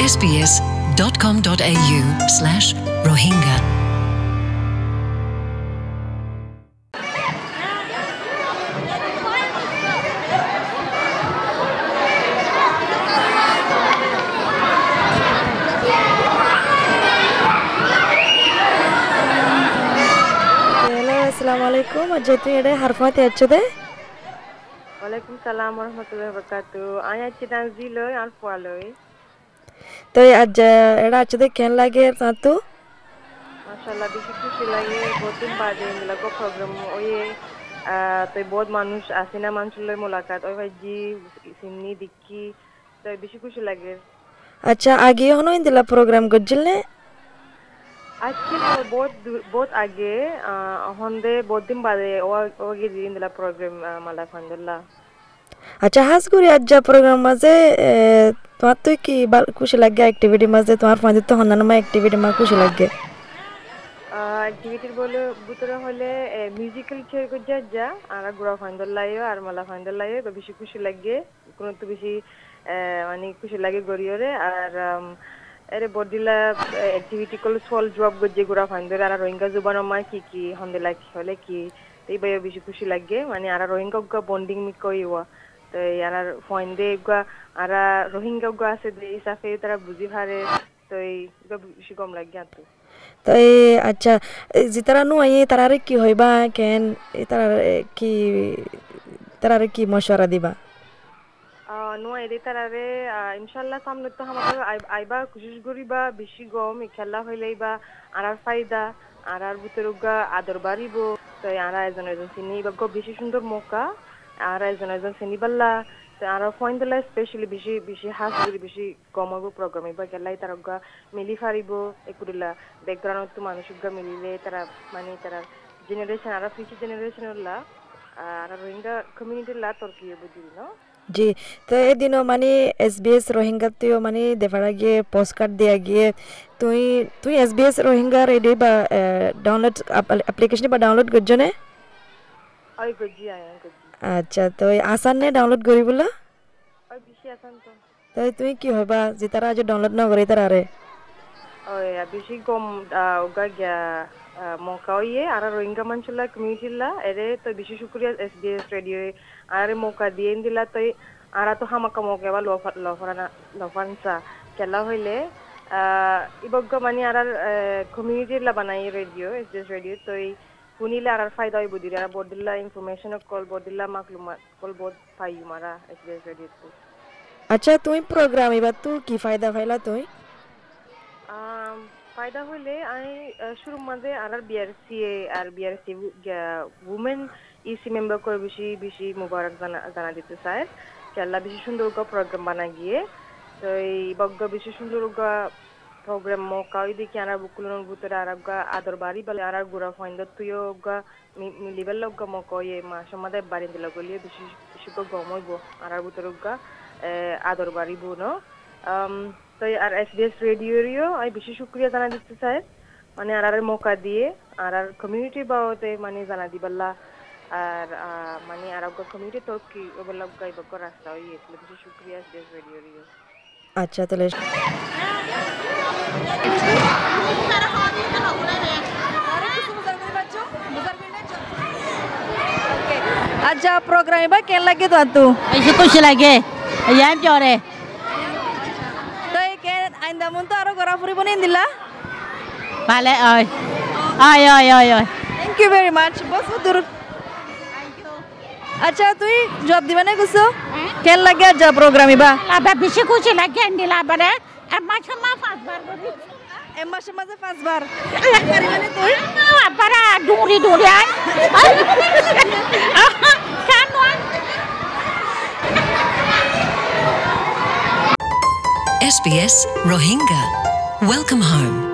sbs.com.au slash Rohingya. Assalamualaikum, jadi ada harfat ya cude? Waalaikumsalam warahmatullahi wabarakatuh. Ayah cidan zilo, alfualoi. তো আজ এটা আচতে কেন লাগে তাতু মাশাআল্লাহ বেশি খুশি লাগে বহুদিন বাদে মিলাগো প্রোগ্রাম ওয়ে তো বহুত মানুষ আসে না মানুষের মোলাকাত। ওই ভাই জি সিমনি দিক্কি তো বেশি খুশি লাগে। আচ্ছা আগে হনো ইন্দিলা প্রোগ্রাম করছিলে আজকে বহুত বহুত আগে হন্দে বহুত দিন বাদে ওগে দিন দিলা প্রোগ্রাম মালা আলহামদুলিল্লাহ। আচ্ছা হাজ করি, আজ যা প্রোগ্রাম মাঝে তোমার তো কি খুশি লাগে অ্যাক্টিভিটি মাঝে? তোমার ফাঁদি তো হন্যান্য মা অ্যাক্টিভিটি মা খুশি লাগে। অ্যাক্টিভিটির বলে, ভিতরে হলে মিউজিক্যাল চেয়ার করছে যা, আর গুড়া ফাইন্দর লাইও, আর মালা ফাইন্দর লাইও বেশি খুশি লাগে। কোনো তো বেশি মানে খুশি লাগে গড়িয়রে আর এরে বডিলা অ্যাক্টিভিটি করলে সল জব গজ্জে গুড়া ফাইন্দর আর রোহিঙ্গা জুবানো মা কি কি, হন্দে লাগ, হলে কি? তো এই বাইও বেশি খুশি লাগে। মানে আর রোহিঙ্গা বন্ডিং মি কইওয়া তো আর ফাইন্দে গা আর রোহিঙ্গা গা আছে যে হিসাবে তারা বুঝি পারে তো এই বেশি কম লাগে আর তো তো আচ্ছা যে তারা নো আই তারারে কি হইবা কেন এ তারার কি তারারে কি মশওয়ারা দিবা? নোয়া এদে তারারে ইনশাল্লাহ সামনে তো আমাকে আইবা কোশিশ করিবা বেশি গম খেলা হইলেই বা আনার ফায়দা আর আর ভিতরে গা আদর বাড়িব তো আরা এজন এজন চিনি বা গো বেশি সুন্দর মৌকা আর এজন এজন চিনি পাল্লা তো আর ফয়েন দিলা স্পেশালি বেশি বেশি হাস করি বেশি কমাবো প্রোগ্রাম এবার খেলাই তারা গা মিলি ফারিব একুরিলা ব্যাকগ্রাউন্ড তো মানুষ গা মিলিলে তারা মানে তারা জেনারেশন আর ফিউচার জেনারেশন হল্লা আর রোহিঙ্গা কমিউনিটির লা তর্কি বুঝি ন? জি তো এদিনও মানে এস বি এস রোহিঙ্গাতেও মানে দেখারা গিয়ে পোস্ট কার্ড দেওয়া গিয়ে তুই তুই এস বি এস রোহিঙ্গার এডি বা ডাউনলোড অ্যাপ্লিকেশন বা ডাউনলোড করছ নে? ওই গজি আয় গজি আচ্ছা তো আসান নে ডাউনলোড করি বলা ওই বেশি আসান তো তো তুই কি হবা যে তারা আজ ডাউনলোড না করে তারা আরে ওই বেশি কম ওগা গিয়া মৌকা ইয়ে আর রোহিঙ্গা মানুষলা কমিউনিটিলা এরে তো বেশি শুক্রিয়া এস বি এস রেডিও আর মৌকা দিয়ে দিলা তো আর তো হামাকা মৌকা বা লফানা লফানসা খেলা হইলে ইবগ্য মানে আর কমিউনিটিলা বানাই radio S B S radio তো শুনিলে আর ফায়দা হইব দিলে আর বদিল্লা ইনফরমেশন কল বদিল্লা মাকলুমাত কল বদ পাই মারা এস বি আচ্ছা তুই প্রোগ্রাম এবার তুই কি ফায়দা পাইলা তুই? ফায়দা হইলে আমি শুরুর মাঝে আর বিআরসি আর বিআরসি উমেন ইসি মেম্বার করে বেশি বেশি মুবারক জানা দিতে চায়। কেল্লা বেশি সুন্দর প্রোগ্রাম বানা গিয়ে। তো এই বগ্গ বেশি সুন্দর প্রোগ্রাম মৌকা ওই দেখি আর বুকুলনের ভিতরে আর গা আদর বাড়ি বলে আর গুড়া ফাইন্দ তুইও গা মিলিবেল লগ্গা মক ইয়ে মাসে মাঝে বাড়ি দিল গলিয়ে বেশি বেশি গম হইব আর ভিতরে গা আদর বাড়িব ন আম, তো এই আর এসবিএস রেডিওরিও আমি বেশি শুক্রিয়া জানা দিতে চাই মানে আর আর মৌকা দিয়ে আর আর কমিউনিটি বাবদে মানে জানা দিবাল্লা আর মানে আর কমিউনিটি তো কি ওগুলো গাইব রাস্তা ওই এগুলো বেশি শুক্রিয়া এসবিএস রেডিওরিও আচ্ছা তাহলে আচ্ছা প্রোগ্রামে বা কেন লাগে তো এই এসে খুশি লাগে ইয়াম চরে তো এই কে আইন্দা মন তো আরও গড়া ফুরিব নিন দিলা ভালে ওই ওই ওই ওই ওই thank you very much boss দূর আচ্ছা তুই জব দিবা না কিছু কেন লাগে আজ প্রোগ্রামে বা আবার বেশি খুশি লাগে নিলা বারে আমার সময় পাঁচবার বলি É mais Emmasha maze faz bar. Não, para duri duri ai. SBS Rohingya. Welcome home.